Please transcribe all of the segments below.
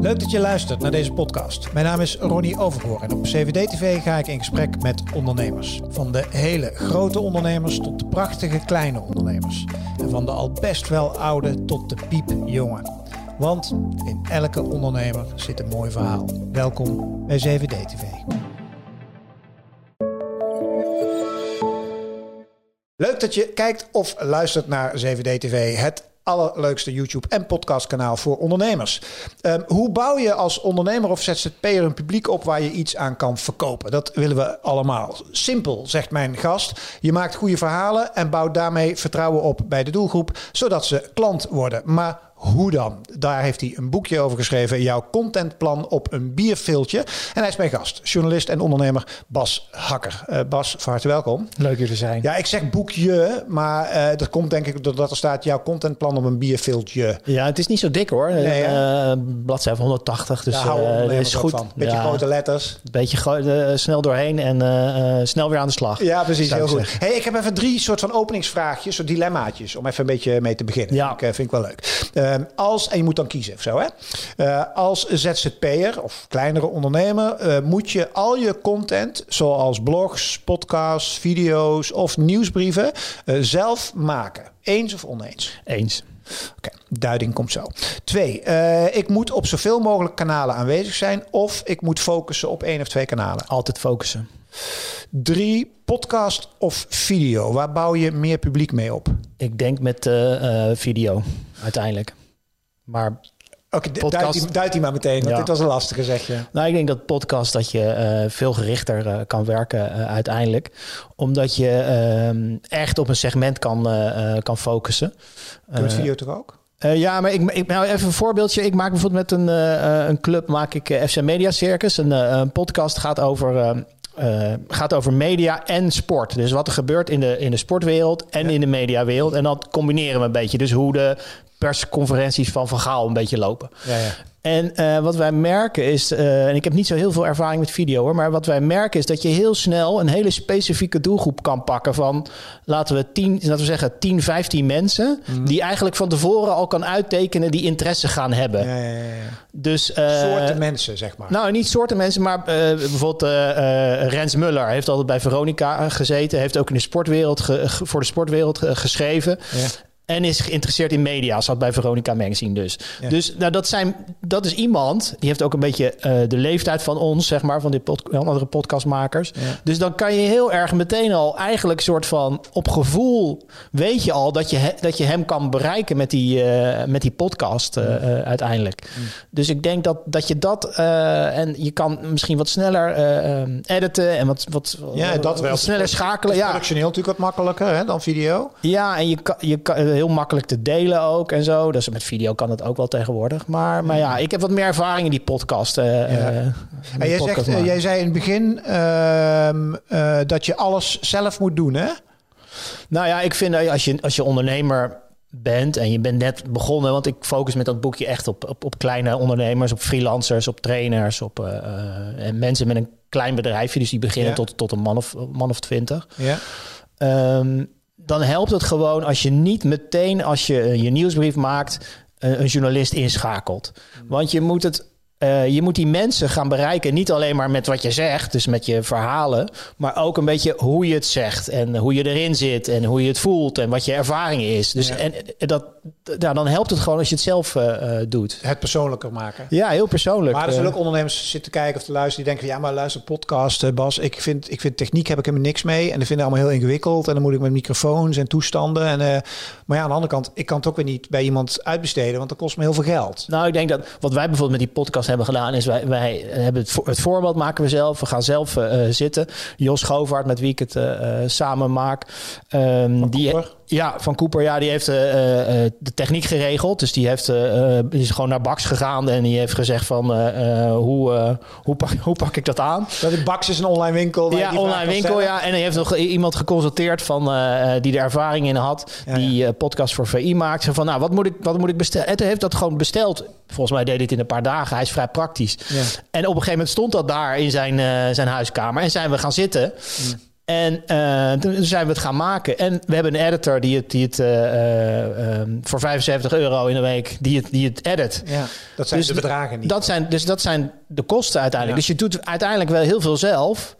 Leuk dat je luistert naar deze podcast. Mijn naam is Ronnie Overgoor en op CVD-TV ga ik in gesprek met ondernemers. Van de hele grote ondernemers tot de prachtige kleine ondernemers. En van de al best wel oude tot de piepjonge. Want in elke ondernemer zit een mooi verhaal. Welkom bij CVD-TV. Leuk dat je kijkt of luistert naar 7D-TV, het allerleukste YouTube- en podcastkanaal voor ondernemers. Um, hoe bouw je als ondernemer of ZZP'er een publiek op waar je iets aan kan verkopen? Dat willen we allemaal. Simpel, zegt mijn gast. Je maakt goede verhalen en bouwt daarmee vertrouwen op bij de doelgroep, zodat ze klant worden. Maar hoe dan? Daar heeft hij een boekje over geschreven. Jouw contentplan op een bierviltje. En hij is mijn gast, journalist en ondernemer Bas Hakker. Uh, Bas, van harte welkom. Leuk je te zijn. Ja, ik zeg boekje, maar uh, dat komt denk ik doordat er staat jouw contentplan op een bierviltje. Ja, het is niet zo dik hoor. Nee, uh, bladzijde 180, dus uh, is goed. Van. Beetje ja, grote letters. Beetje snel doorheen en snel weer aan de slag. Ja, precies. Heel goed. Hey, ik heb even drie soort van openingsvraagjes, soort dilemmaatjes, om even een beetje mee te beginnen. Ja. Ik, vind ik wel leuk. Uh, als, en je moet dan kiezen of zo, hè? Uh, als ZZP'er of kleinere ondernemer uh, moet je al je content, zoals blogs, podcasts, video's of nieuwsbrieven, uh, zelf maken. Eens of oneens? Eens. Oké, okay, duiding komt zo. Twee, uh, ik moet op zoveel mogelijk kanalen aanwezig zijn of ik moet focussen op één of twee kanalen. Altijd focussen. Drie, podcast of video. Waar bouw je meer publiek mee op? Ik denk met uh, video, uiteindelijk. Maar Oké, okay, podcast... duid, die maar meteen, want ja. dit was een lastige, zeg je. Nou, ik denk dat podcast dat je uh, veel gerichter uh, kan werken uh, uiteindelijk. Omdat je echt op een segment kan, kan focussen. Doe het video toch ook? ja, maar ik, ik nou even een voorbeeldje. Ik maak bijvoorbeeld met een, een club maak ik FC Media Circus. Een, een podcast gaat over uh, gaat over media en sport. Dus wat er gebeurt in de, in de sportwereld en ja. in de mediawereld. En dat combineren we een beetje. Dus hoe de persconferenties van Van Gaal een beetje lopen. Ja, ja. En uh, wat wij merken is, uh, en ik heb niet zo heel veel ervaring met video hoor, maar wat wij merken is dat je heel snel een hele specifieke doelgroep kan pakken van, laten we, 10, laten we zeggen, 10, 15 mensen, mm. die eigenlijk van tevoren al kan uittekenen die interesse gaan hebben. Ja, ja, ja. Dus, uh, soorten mensen, zeg maar. Nou, niet soorten mensen, maar bijvoorbeeld Rens Muller heeft altijd bij Veronica gezeten, heeft ook in de sportwereld ge, voor de sportwereld geschreven. En is geïnteresseerd in media, zat bij Veronica Magazine dus. Ja. Dus nou, dat, zijn, dat is iemand, die heeft ook een beetje uh, de leeftijd van ons, zeg maar, van die pod, andere podcastmakers. Ja. Dus dan kan je heel erg meteen al eigenlijk soort van op gevoel weet je al dat je, he, dat je hem kan bereiken met die, uh, met die podcast uh, ja. uiteindelijk. Dus ik denk dat, dat je dat, en je kan misschien wat sneller editen en wat, wat, ja, dat wel. wat sneller schakelen. Ja, functioneel natuurlijk wat makkelijker hè, dan video. Ja, en je kan, je kan heel makkelijk te delen ook en zo. Dus met video kan het ook wel tegenwoordig. Maar, maar ja, ik heb wat meer ervaring in die podcast. Uh, ja. uh, en jij, zegt, uh, jij zei in het begin ehm, dat je alles zelf moet doen, hè? Nou ja, ik vind dat als je, als je ondernemer bent en je bent net begonnen, want ik focus met dat boekje echt op, op, op kleine ondernemers, op freelancers, op trainers, op en mensen met een klein bedrijfje, dus die beginnen ja. tot, tot een man of, man of twintig. Ja. Um, dan helpt het gewoon als je niet meteen als je je nieuwsbrief maakt een journalist inschakelt. Want je moet het uh, je moet die mensen gaan bereiken, niet alleen maar met wat je zegt, dus met je verhalen, maar ook een beetje hoe je het zegt en hoe je erin zit en hoe je het voelt en wat je ervaring is. Dus ja. en dat, nou, dan helpt het gewoon als je het zelf uh, doet. Het persoonlijker maken. Ja, heel persoonlijk. Maar er zullen ook ondernemers zitten kijken of te luisteren die denken van ja, maar luister podcast, Bas, ik vind, ik vind techniek heb ik helemaal niks mee en ik vind het allemaal heel ingewikkeld en dan moet ik met microfoons en toestanden. En, uh, maar ja, aan de andere kant, ik kan het ook weer niet bij iemand uitbesteden, want dat kost me heel veel geld. Nou, ik denk dat wat wij bijvoorbeeld met die podcast hebben gedaan is wij, wij hebben het, het voorbeeld maken we zelf. We gaan zelf uh, zitten. Jos Govaert, met wie ik het uh, samen maak. Um, die, ja, van Cooper, ja, die heeft uh, uh, de techniek geregeld. Dus die, heeft, uh, is gewoon naar Bax gegaan en die heeft gezegd van hoe, hoe, pak, hoe pak ik dat aan? Dat is Bax is een online winkel. Ja, online winkel, ja. En hij heeft nog iemand geconsulteerd van, die er ervaring in had, ja, die ja. podcast voor VI maakt. Van, nou, wat moet ik, wat moet ik bestellen? En heeft dat gewoon besteld. Volgens mij deed het in een paar dagen. Hij is vrij praktisch. Ja. En op een gegeven moment stond dat daar in zijn, zijn huiskamer. En zijn we gaan zitten. Mm. En uh, toen zijn we het gaan maken. En we hebben een editor die het, die het uh, uh, voor 75 euro in de week, die het, die het edit. Ja, dat zijn dus de bedragen niet. Dat zijn, dus dat zijn de kosten uiteindelijk. Ja. Dus je doet uiteindelijk wel heel veel zelf.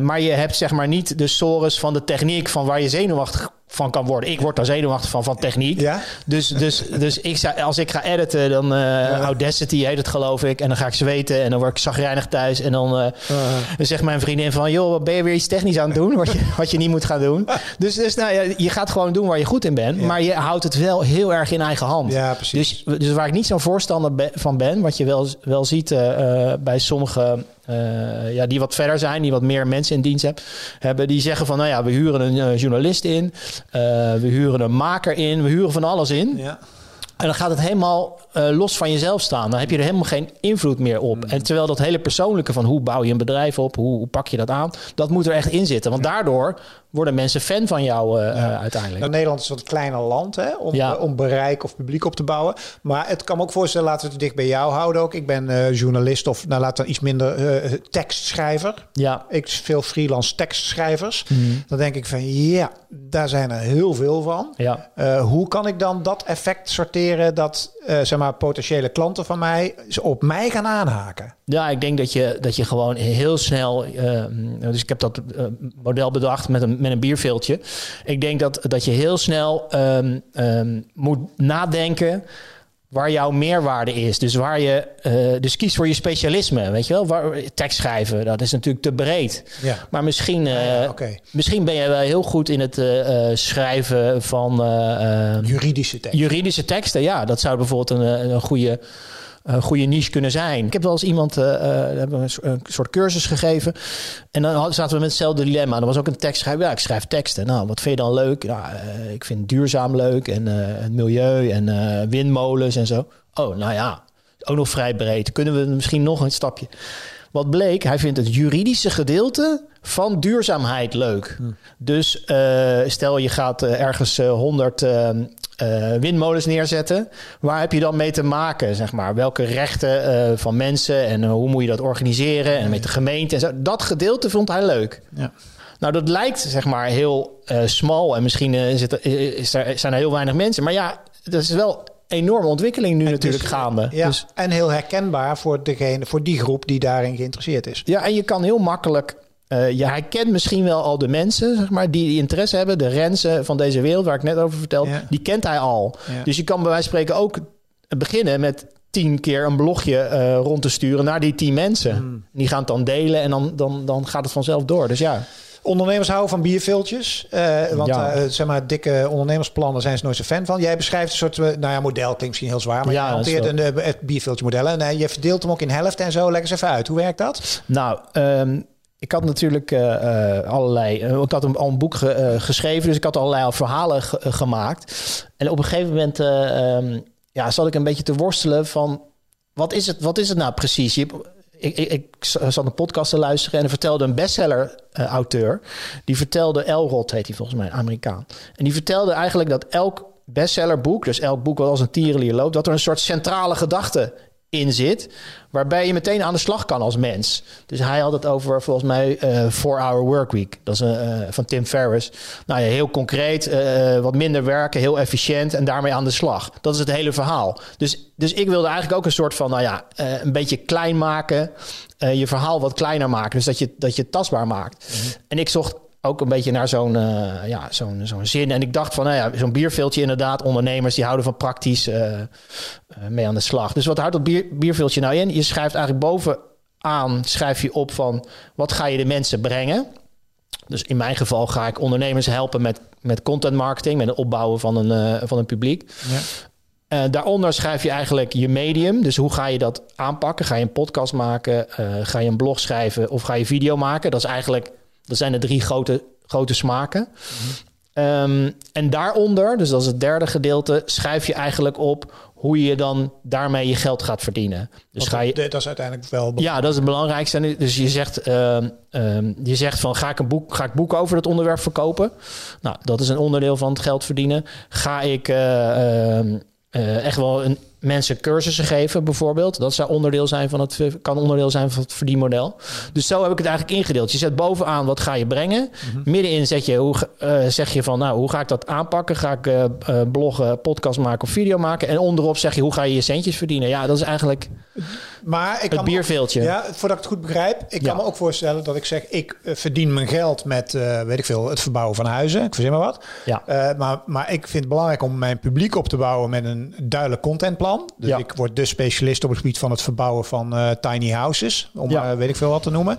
maar je hebt zeg maar niet de sores van de techniek van waar je zenuwachtig van kan worden. Ik word daar zenuwachtig van, van techniek. Ja? Dus, dus, dus ik zou, als ik ga editen, dan uh, ja. Audacity heet het geloof ik. En dan ga ik zweten en dan word ik zagrijnig thuis. En dan uh, zegt mijn vriendin van... joh, ben je weer iets technisch aan het doen? Wat je, wat je niet moet gaan doen. Dus, dus nou, ja, je gaat gewoon doen waar je goed in bent. Ja. Maar je houdt het wel heel erg in eigen hand. Ja, precies. Dus, dus waar ik niet zo'n voorstander van ben... wat je wel, wel ziet uh, bij sommige... Uh, ja, die wat verder zijn, die wat meer mensen in dienst heb, hebben, die zeggen van, nou ja, we huren een uh, journalist in, we huren een maker in, we huren van alles in. Ja. En dan gaat het helemaal uh, los van jezelf staan. Dan heb je er helemaal geen invloed meer op. Mm. En terwijl dat hele persoonlijke van hoe bouw je een bedrijf op, hoe, hoe, pak je dat aan, dat moet er echt in zitten. Want daardoor worden mensen fan van jou uh, ja. uh, uiteindelijk. Nou, Nederland is een kleiner land hè, om, ja. om bereik of publiek op te bouwen. Maar het kan me ook voorstellen, laten we het dicht bij jou houden ook. Ik ben journalist of nou, laten we iets minder tekstschrijver. Ja. Ik veel freelance tekstschrijvers. Mm. Dan denk ik van ja, daar zijn er heel veel van. Ja. hoe kan ik dan dat effect sorteren dat zeg maar potentiële klanten van mij op mij gaan aanhaken? Ja, ik denk dat je, dat je gewoon heel snel. dus ik heb dat model bedacht met een met een bierveeltje. Ik denk dat, dat je heel snel um, um, moet nadenken waar jouw meerwaarde is. Dus waar je uh, dus kies voor je specialisme, weet je wel? Waar, tekst schrijven, dat is natuurlijk te breed. Ja. Maar misschien, uh, ja, okay. misschien ben je wel heel goed in het uh, schrijven van juridische teksten. Juridische teksten, ja, dat zou bijvoorbeeld een, een goede een goede niche kunnen zijn. Ik heb wel eens iemand, uh, hebben een, een, soort cursus gegeven. En dan zaten we met hetzelfde dilemma. Er was ook een tekstschrijver. Ja, ik schrijf teksten. Nou, wat vind je dan leuk? Nou, uh, ik vind duurzaam leuk en uh, het milieu en windmolens en zo. Oh, nou ja, ook nog vrij breed. Kunnen we misschien nog een stapje? Wat bleek, hij vindt het juridische gedeelte van duurzaamheid leuk. Hm. Dus stel je gaat ergens 100 uh, windmolens neerzetten. Waar heb je dan mee te maken, zeg maar? Welke rechten uh, van mensen en uh, hoe moet je dat organiseren en met de gemeente en zo. Dat gedeelte vond hij leuk. Ja. Nou, dat lijkt zeg maar heel smal en misschien is het, is er, zijn er heel weinig mensen. Maar ja, dat is wel enorme ontwikkeling nu en natuurlijk dus, gaande. Ja, dus, en heel herkenbaar voor, degene, voor die groep die daarin geïnteresseerd is. Ja, en je kan heel makkelijk uh, je herkent misschien wel al de mensen, zeg maar, die, die interesse hebben. De Rensen van deze wereld, waar ik net over vertelde, ja. die kent hij al. Ja. Dus je kan bij wijze van spreken ook beginnen met tien keer een blogje uh, rond te sturen naar die tien mensen. Hmm. Die gaan het dan delen en dan, dan, dan gaat het vanzelf door. Dus ja. Ondernemers houden van bierviltjes. Uh, want ja. uh, zeg maar, dikke ondernemersplannen zijn ze nooit zo fan van. Jij beschrijft een soort, nou ja, model klinkt misschien heel zwaar, maar ja, je hanteert een, het bierviltje model. En je verdeelt hem ook in helft en zo. Leg eens even uit. Hoe werkt dat? Nou, um, ik had natuurlijk uh, uh, allerlei. Uh, ik had al een boek ge, geschreven, dus ik had allerlei verhalen ge, gemaakt. En op een gegeven moment um, ja, zat ik een beetje te worstelen van. Wat is het, wat is het nou precies? Je, ik, ik, ik zat een podcast te luisteren en er vertelde een bestseller-auteur. die vertelde, Elrod heet hij volgens mij, Amerikaan. En die vertelde eigenlijk dat elk bestsellerboek, dus elk boek wat als een tierenlier loopt, dat er een soort centrale gedachte in zit, waarbij je meteen aan de slag kan als mens. Dus hij had het over volgens mij uh, Four Hour Work Week, dat is uh, van Tim Ferriss. Nou ja, heel concreet, uh, wat minder werken, heel efficiënt en daarmee aan de slag. Dat is het hele verhaal. Dus, dus ik wilde eigenlijk ook een soort van, nou ja, een beetje klein maken, je verhaal wat kleiner maken, dus dat je, dat je tastbaar maakt. Mm-hmm. En ik zocht ook een beetje naar zo'n uh, ja, zo'n zo'n zin. En ik dacht van, nou ja, zo'n bierveeltje inderdaad. Ondernemers die houden van praktisch uh, uh, mee aan de slag. Dus wat houdt dat bier, bierveeltje nou in? Je schrijft eigenlijk bovenaan, schrijf je op van... wat ga je de mensen brengen? Dus in mijn geval ga ik ondernemers helpen met, met content marketing... met het opbouwen van een, van een publiek. Ja. daaronder schrijf je eigenlijk je medium. Dus hoe ga je dat aanpakken? Ga je een podcast maken? ga je een blog schrijven? Of ga je video maken? Dat is eigenlijk dat zijn de drie grote, grote smaken. Um, en daaronder, dus dat is het derde gedeelte, schrijf je eigenlijk op hoe je dan daarmee je geld gaat verdienen. Dus Want ga je, dat is uiteindelijk wel Ja, dat is het belangrijkste. Dus je zegt, uh, um, je zegt van ga ik een boek, ga ik boeken over dat onderwerp verkopen? Nou, dat is een onderdeel van het geld verdienen. Ga ik uh, uh, echt wel een mensen cursussen geven, bijvoorbeeld. Dat zou onderdeel zijn van het, kan onderdeel zijn van het verdienmodel. Dus zo heb ik het eigenlijk ingedeeld. Je zet bovenaan wat ga je brengen. Middenin zet je, hoe, eh, zeg je van, nou, hoe ga ik dat aanpakken? Ga ik eh, bloggen, podcast maken of video maken? En onderop zeg je, hoe ga je je centjes verdienen? Ja, dat is eigenlijk Maar ik het ook- bierveeltje. Ja, voordat ik het goed begrijp. Ik Ja. kan me ook voorstellen dat ik zeg... ik eh, verdien mijn geld met, eh, weet ik veel, het verbouwen van huizen. Ik verzin maar wat. Ja. Eh, maar, maar ik vind het belangrijk om mijn publiek op te bouwen met een duidelijk contentplan. Dus Ja. ik word de specialist op het gebied van het verbouwen van tiny houses. Om weet ik veel wat te noemen.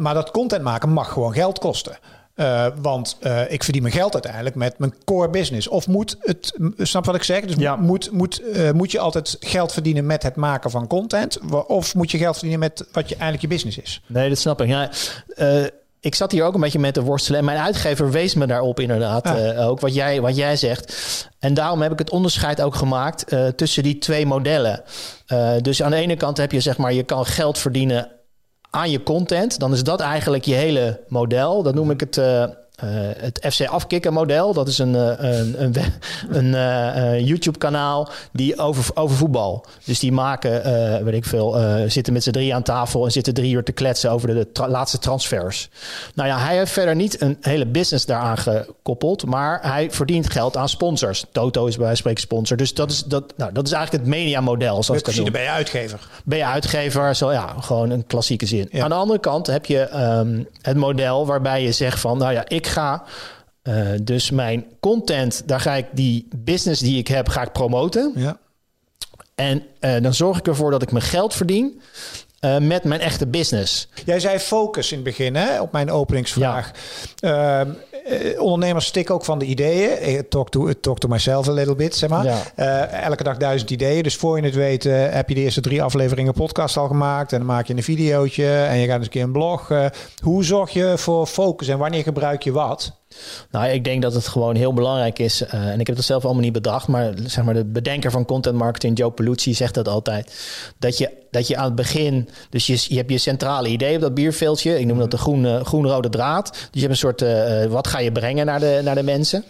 Maar dat content maken mag gewoon geld kosten. Eh, want eh, ik verdien mijn geld uiteindelijk met mijn core business. Of moet het, snap wat ik zeg? Dus Ja. moet, moet, eh, moet je altijd geld verdienen met het maken van content? Of moet je geld verdienen met wat je eigenlijk je business is? Nee, dat snap ik. Ja, ik zat hier ook een beetje met te worstelen. En mijn uitgever wees me daarop inderdaad. Ah. ook wat jij, wat jij zegt. En daarom heb ik het onderscheid ook gemaakt tussen die twee modellen. Dus aan de ene kant heb je zeg maar, je kan geld verdienen aan je content. Dan is dat eigenlijk je hele model. Dat noem ik het. eh, eh, het FC Afkikken model. Dat is een, eh, een, een, een eh, YouTube-kanaal die over, over voetbal. Dus die maken, weet ik veel, zitten met z'n drie aan tafel en zitten drie uur te kletsen over de, de tra- laatste transfers. Nou ja, hij heeft verder niet een hele business daaraan gekoppeld, maar hij verdient geld aan sponsors. Toto is bij wijze van spreken sponsor. Dus dat is, dat, nou, dat is eigenlijk het mediamodel, zoals ik dat ben je uitgever. Ben je uitgever? Zo ja, gewoon een klassieke zin. Ja. Aan de andere kant heb je ehm, het model waarbij je zegt van, nou ja, ik ga eh, dus mijn content, daar ga ik die business die ik heb, ga ik promoten. Ja. En eh, dan zorg ik ervoor dat ik mijn geld verdien eh, met mijn echte business. Jij zei focus in het begin, hè, op mijn openingsvraag. Ehm, eh, ondernemers stikken ook van de ideeën. Eh, Talk to, talk to myself a little bit, zeg maar. Ja. Eh, elke dag duizend ideeën. Dus voor je het weet eh, heb je de eerste drie afleveringen podcast al gemaakt. En dan maak je een videootje en je gaat eens een keer een blog. Eh, hoe zorg je voor focus en wanneer gebruik je wat? Nou, ik denk dat het gewoon heel belangrijk is. eh, en ik heb dat zelf allemaal niet bedacht. Maar zeg maar de bedenker van content marketing, Joe Peluzzi, zegt dat altijd. Dat je, dat je aan het begin. Dus je, je hebt je centrale idee op dat bierveeltje. Ik noem dat de groen, groen-rode draad. Dus je hebt een soort. eh, wat ga je brengen naar de, naar de mensen?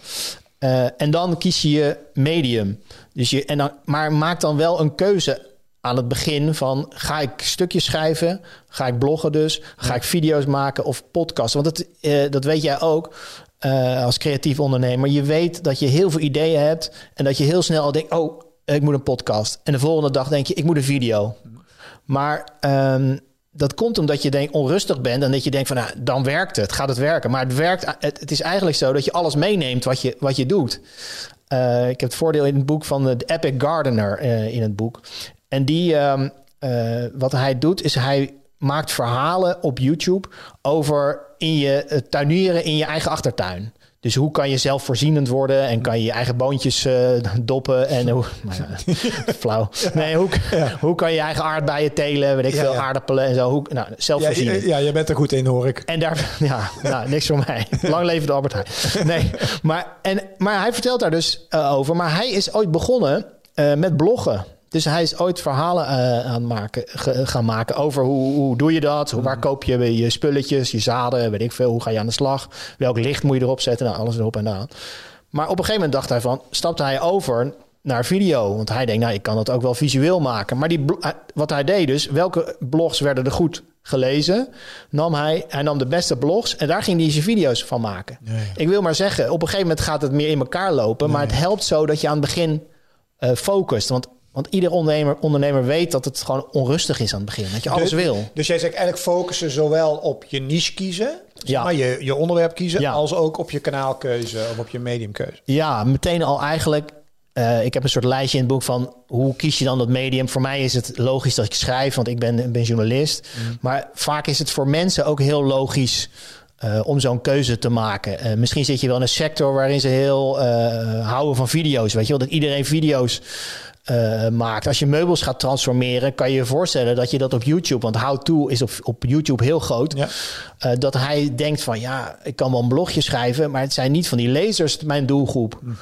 Eh, en dan kies je je medium. Dus je, en dan, maar maak dan wel een keuze aan het begin van ga ik stukjes schrijven, ga ik bloggen dus, ga ik video's maken of podcasten. Want dat, eh, dat weet jij ook eh, als creatief ondernemer. Je weet dat je heel veel ideeën hebt en dat je heel snel al denkt, oh, ik moet een podcast. En de volgende dag denk je, ik moet een video. Maar ehm, dat komt omdat je denk, onrustig bent en dat je denkt van, nou, dan werkt het, gaat het werken. Maar het werkt, het, is eigenlijk zo dat je alles meeneemt wat je, wat je doet. Eh, ik heb het voordeel in het boek van de Epic Gardener eh, in het boek. En die, ehm, eh, wat hij doet, is hij maakt verhalen op YouTube over in je eh, tuinieren in je eigen achtertuin. Dus hoe kan je zelfvoorzienend worden en kan je je eigen boontjes eh, doppen en hoe, nou ja, flauw. Nee, hoe, hoe kan je je eigen aardbeien telen, weet ik Ja, veel, aardappelen en zo. Hoe, nou, zelfvoorzienend. ja, jij bent er goed in, hoor ik. En daar, ja, nou, niks voor mij. Lang leven de Albert Heijn. Nee, maar, en, maar hij vertelt daar dus eh, over. Maar hij is ooit begonnen met bloggen. Dus hij is ooit verhalen eh, aan het maken, gaan maken over hoe, hoe doe je dat? Hoe, waar koop je je spulletjes, je zaden, weet ik veel. Hoe ga je aan de slag? Welk licht moet je erop zetten? Nou, alles erop en aan. Maar op een gegeven moment dacht hij van, stapte hij over naar video. Want hij denkt, nou, ik kan dat ook wel visueel maken. Maar die, hij- wat hij deed dus, welke blogs werden er goed gelezen? Nam hij, hij nam de beste blogs en daar ging hij zijn video's van maken. Ik wil maar zeggen, op een gegeven moment gaat het meer in elkaar lopen. Maar het helpt zo dat je aan het begin eh focust. Want, want ieder ondernemer, ondernemer weet dat het gewoon onrustig is aan het begin. Dat je alles dus, wil. Dus jij zegt eigenlijk focussen zowel op je niche kiezen, Ja. maar, je, je onderwerp kiezen, Ja. als ook op je kanaalkeuze of op je mediumkeuze. Ja, meteen al eigenlijk. eh, ik heb een soort lijstje in het boek van hoe kies je dan dat medium. Voor mij is het logisch dat ik schrijf, want ik ben, ben journalist. Maar vaak is het voor mensen ook heel logisch eh, om zo'n keuze te maken. Eh, misschien zit je wel in een sector waarin ze heel eh, houden van video's. Weet je wel, dat iedereen video's maakt. Als je meubels gaat transformeren, kan je je voorstellen dat je dat op YouTube, want How To is op, op YouTube heel groot. Ja. Dat hij denkt van ja, ik kan wel een blogje schrijven, maar het zijn niet van die lezers mijn doelgroep. Dan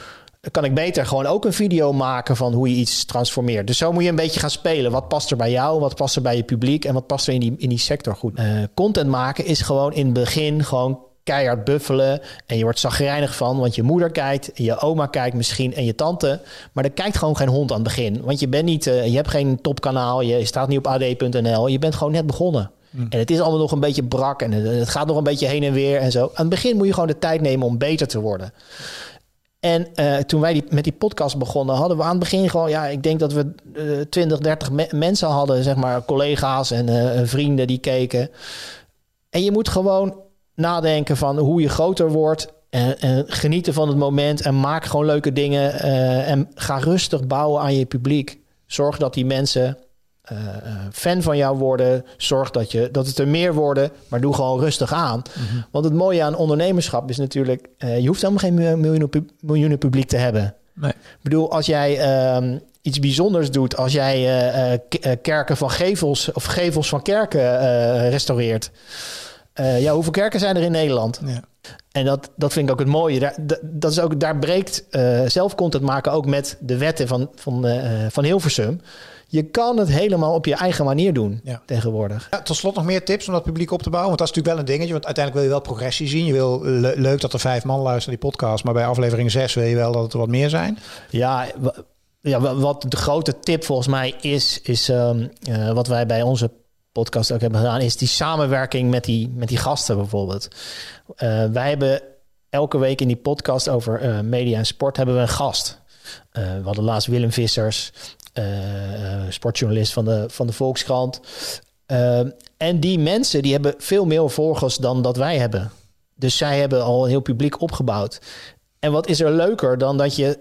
kan ik beter gewoon ook een video maken van hoe je iets transformeert. Dus zo moet je een beetje gaan spelen. Wat past er bij jou? Wat past er bij je publiek? En wat past er in die, in die sector goed? Eh, content maken is gewoon in het begin gewoon keihard buffelen en je wordt zagrijnig van, want je moeder kijkt, je oma kijkt misschien en je tante, maar er kijkt gewoon geen hond aan het begin, want je bent niet, uh, je hebt geen topkanaal, je staat niet op ad.nl, je bent gewoon net begonnen. Hmm. En het is allemaal nog een beetje brak en het gaat nog een beetje heen en weer en zo. Aan het begin moet je gewoon de tijd nemen om beter te worden. En uh, toen wij met die podcast begonnen, hadden we aan het begin gewoon, ja, ik denk dat we uh, 20, 30 me mensen hadden, zeg maar, collega's en uh, vrienden die keken. En je moet gewoon nadenken van hoe je groter wordt. En, en genieten van het moment en maak gewoon leuke dingen. Uh, en ga rustig bouwen aan je publiek. Zorg dat die mensen uh, fan van jou worden. Zorg dat, je, dat het er meer worden, maar doe gewoon rustig aan. Mm -hmm. Want het mooie aan ondernemerschap is natuurlijk... Uh, je hoeft helemaal geen miljoenen, miljoenen publiek te hebben. Nee. Ik bedoel, als jij uh, iets bijzonders doet... als jij kerken van gevels of gevels van kerken restaureert... ja, hoeveel kerken zijn er in Nederland? Ja. En dat, dat vind ik ook het mooie. Daar, dat is ook, daar breekt zelf content maken ook met de wetten van, van, van Hilversum je kan het helemaal op je eigen manier doen ja. tegenwoordig. Ja, tot slot nog meer tips om dat publiek op te bouwen. Want dat is natuurlijk wel een dingetje. Want uiteindelijk wil je wel progressie zien. Je wil le leuk dat er vijf man luisteren naar die podcast. Maar bij aflevering zes wil je wel dat het er wat meer zijn. Ja, ja wat de grote tip volgens mij is, is um, uh, wat wij bij onze podcast ook hebben gedaan, is die samenwerking met die, met die gasten bijvoorbeeld. Uh, wij hebben elke week in die podcast over uh, media en sport hebben we een gast. Uh, we hadden laatst Willem Vissers, sportjournalist van de, van de Volkskrant. Uh, en die mensen die hebben veel meer volgers dan dat wij hebben. Dus zij hebben al een heel publiek opgebouwd. En wat is er leuker dan dat je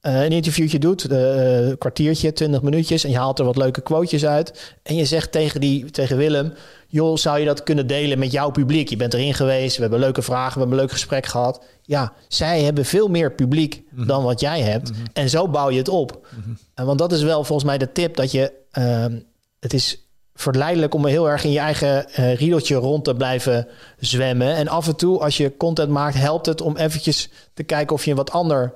een interviewtje doet, een kwartiertje, twintig minuutjes, en je haalt er wat leuke quotejes uit. En je zegt tegen, die, tegen Willem: Joh, zou je dat kunnen delen met jouw publiek? Je bent erin geweest, we hebben leuke vragen, we hebben een leuk gesprek gehad. Ja, zij hebben veel meer publiek mm -hmm. dan wat jij hebt. Mm -hmm. En zo bouw je het op. Mm -hmm. en want dat is wel volgens mij de tip dat je. Uh, het is verleidelijk om heel erg in je eigen uh, riedeltje rond te blijven zwemmen. En af en toe, als je content maakt, helpt het om eventjes te kijken of je een wat ander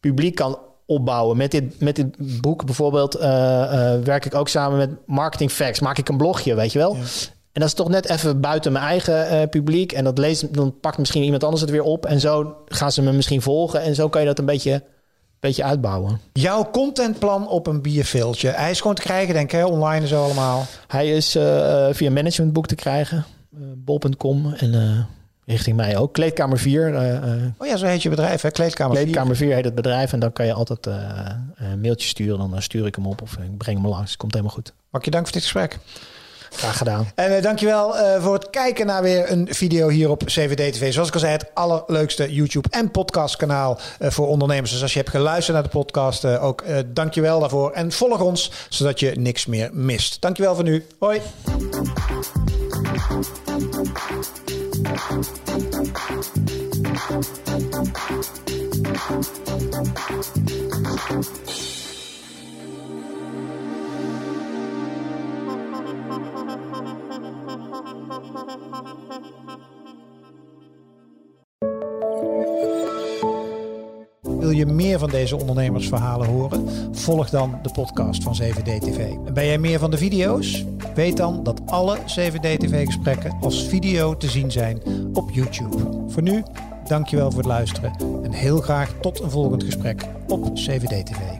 publiek kan opbouwen. Met dit, met dit boek bijvoorbeeld uh, uh, werk ik ook samen met Marketing Facts. Maak ik een blogje, weet je wel. Ja. En dat is toch net even buiten mijn eigen uh, publiek. En dat leest, dan pakt misschien iemand anders het weer op. En zo gaan ze me misschien volgen. En zo kan je dat een beetje, beetje uitbouwen. Jouw contentplan op een bierveeltje. Hij is gewoon te krijgen, denk ik, hè? online en zo allemaal. Hij is via managementboek te krijgen. Bol.com en richting mij ook. Kleedkamer 4. Uh, oh ja, zo heet je bedrijf, hè? Kleedkamer 4. Kleedkamer 4 heet het bedrijf. En dan kan je altijd uh, een mailtje sturen. Dan stuur ik hem op of ik breng hem langs. Komt helemaal goed. Mag je dank voor dit gesprek. Graag gedaan. En uh, dankjewel uh, voor het kijken naar weer een video hier op CVD TV. Zoals ik al zei, het allerleukste YouTube en podcast kanaal uh, voor ondernemers. Dus als je hebt geluisterd naar de podcast, ook dankjewel daarvoor. En volg ons, zodat je niks meer mist. Dankjewel voor nu. Hoi. Wil je meer van deze ondernemersverhalen horen? Volg dan de podcast van 7D TV. En ben jij meer van de video's? Weet dan dat alle 7D TV gesprekken als video te zien zijn op YouTube. Voor nu, dankjewel voor het luisteren en heel graag tot een volgend gesprek op 7D TV.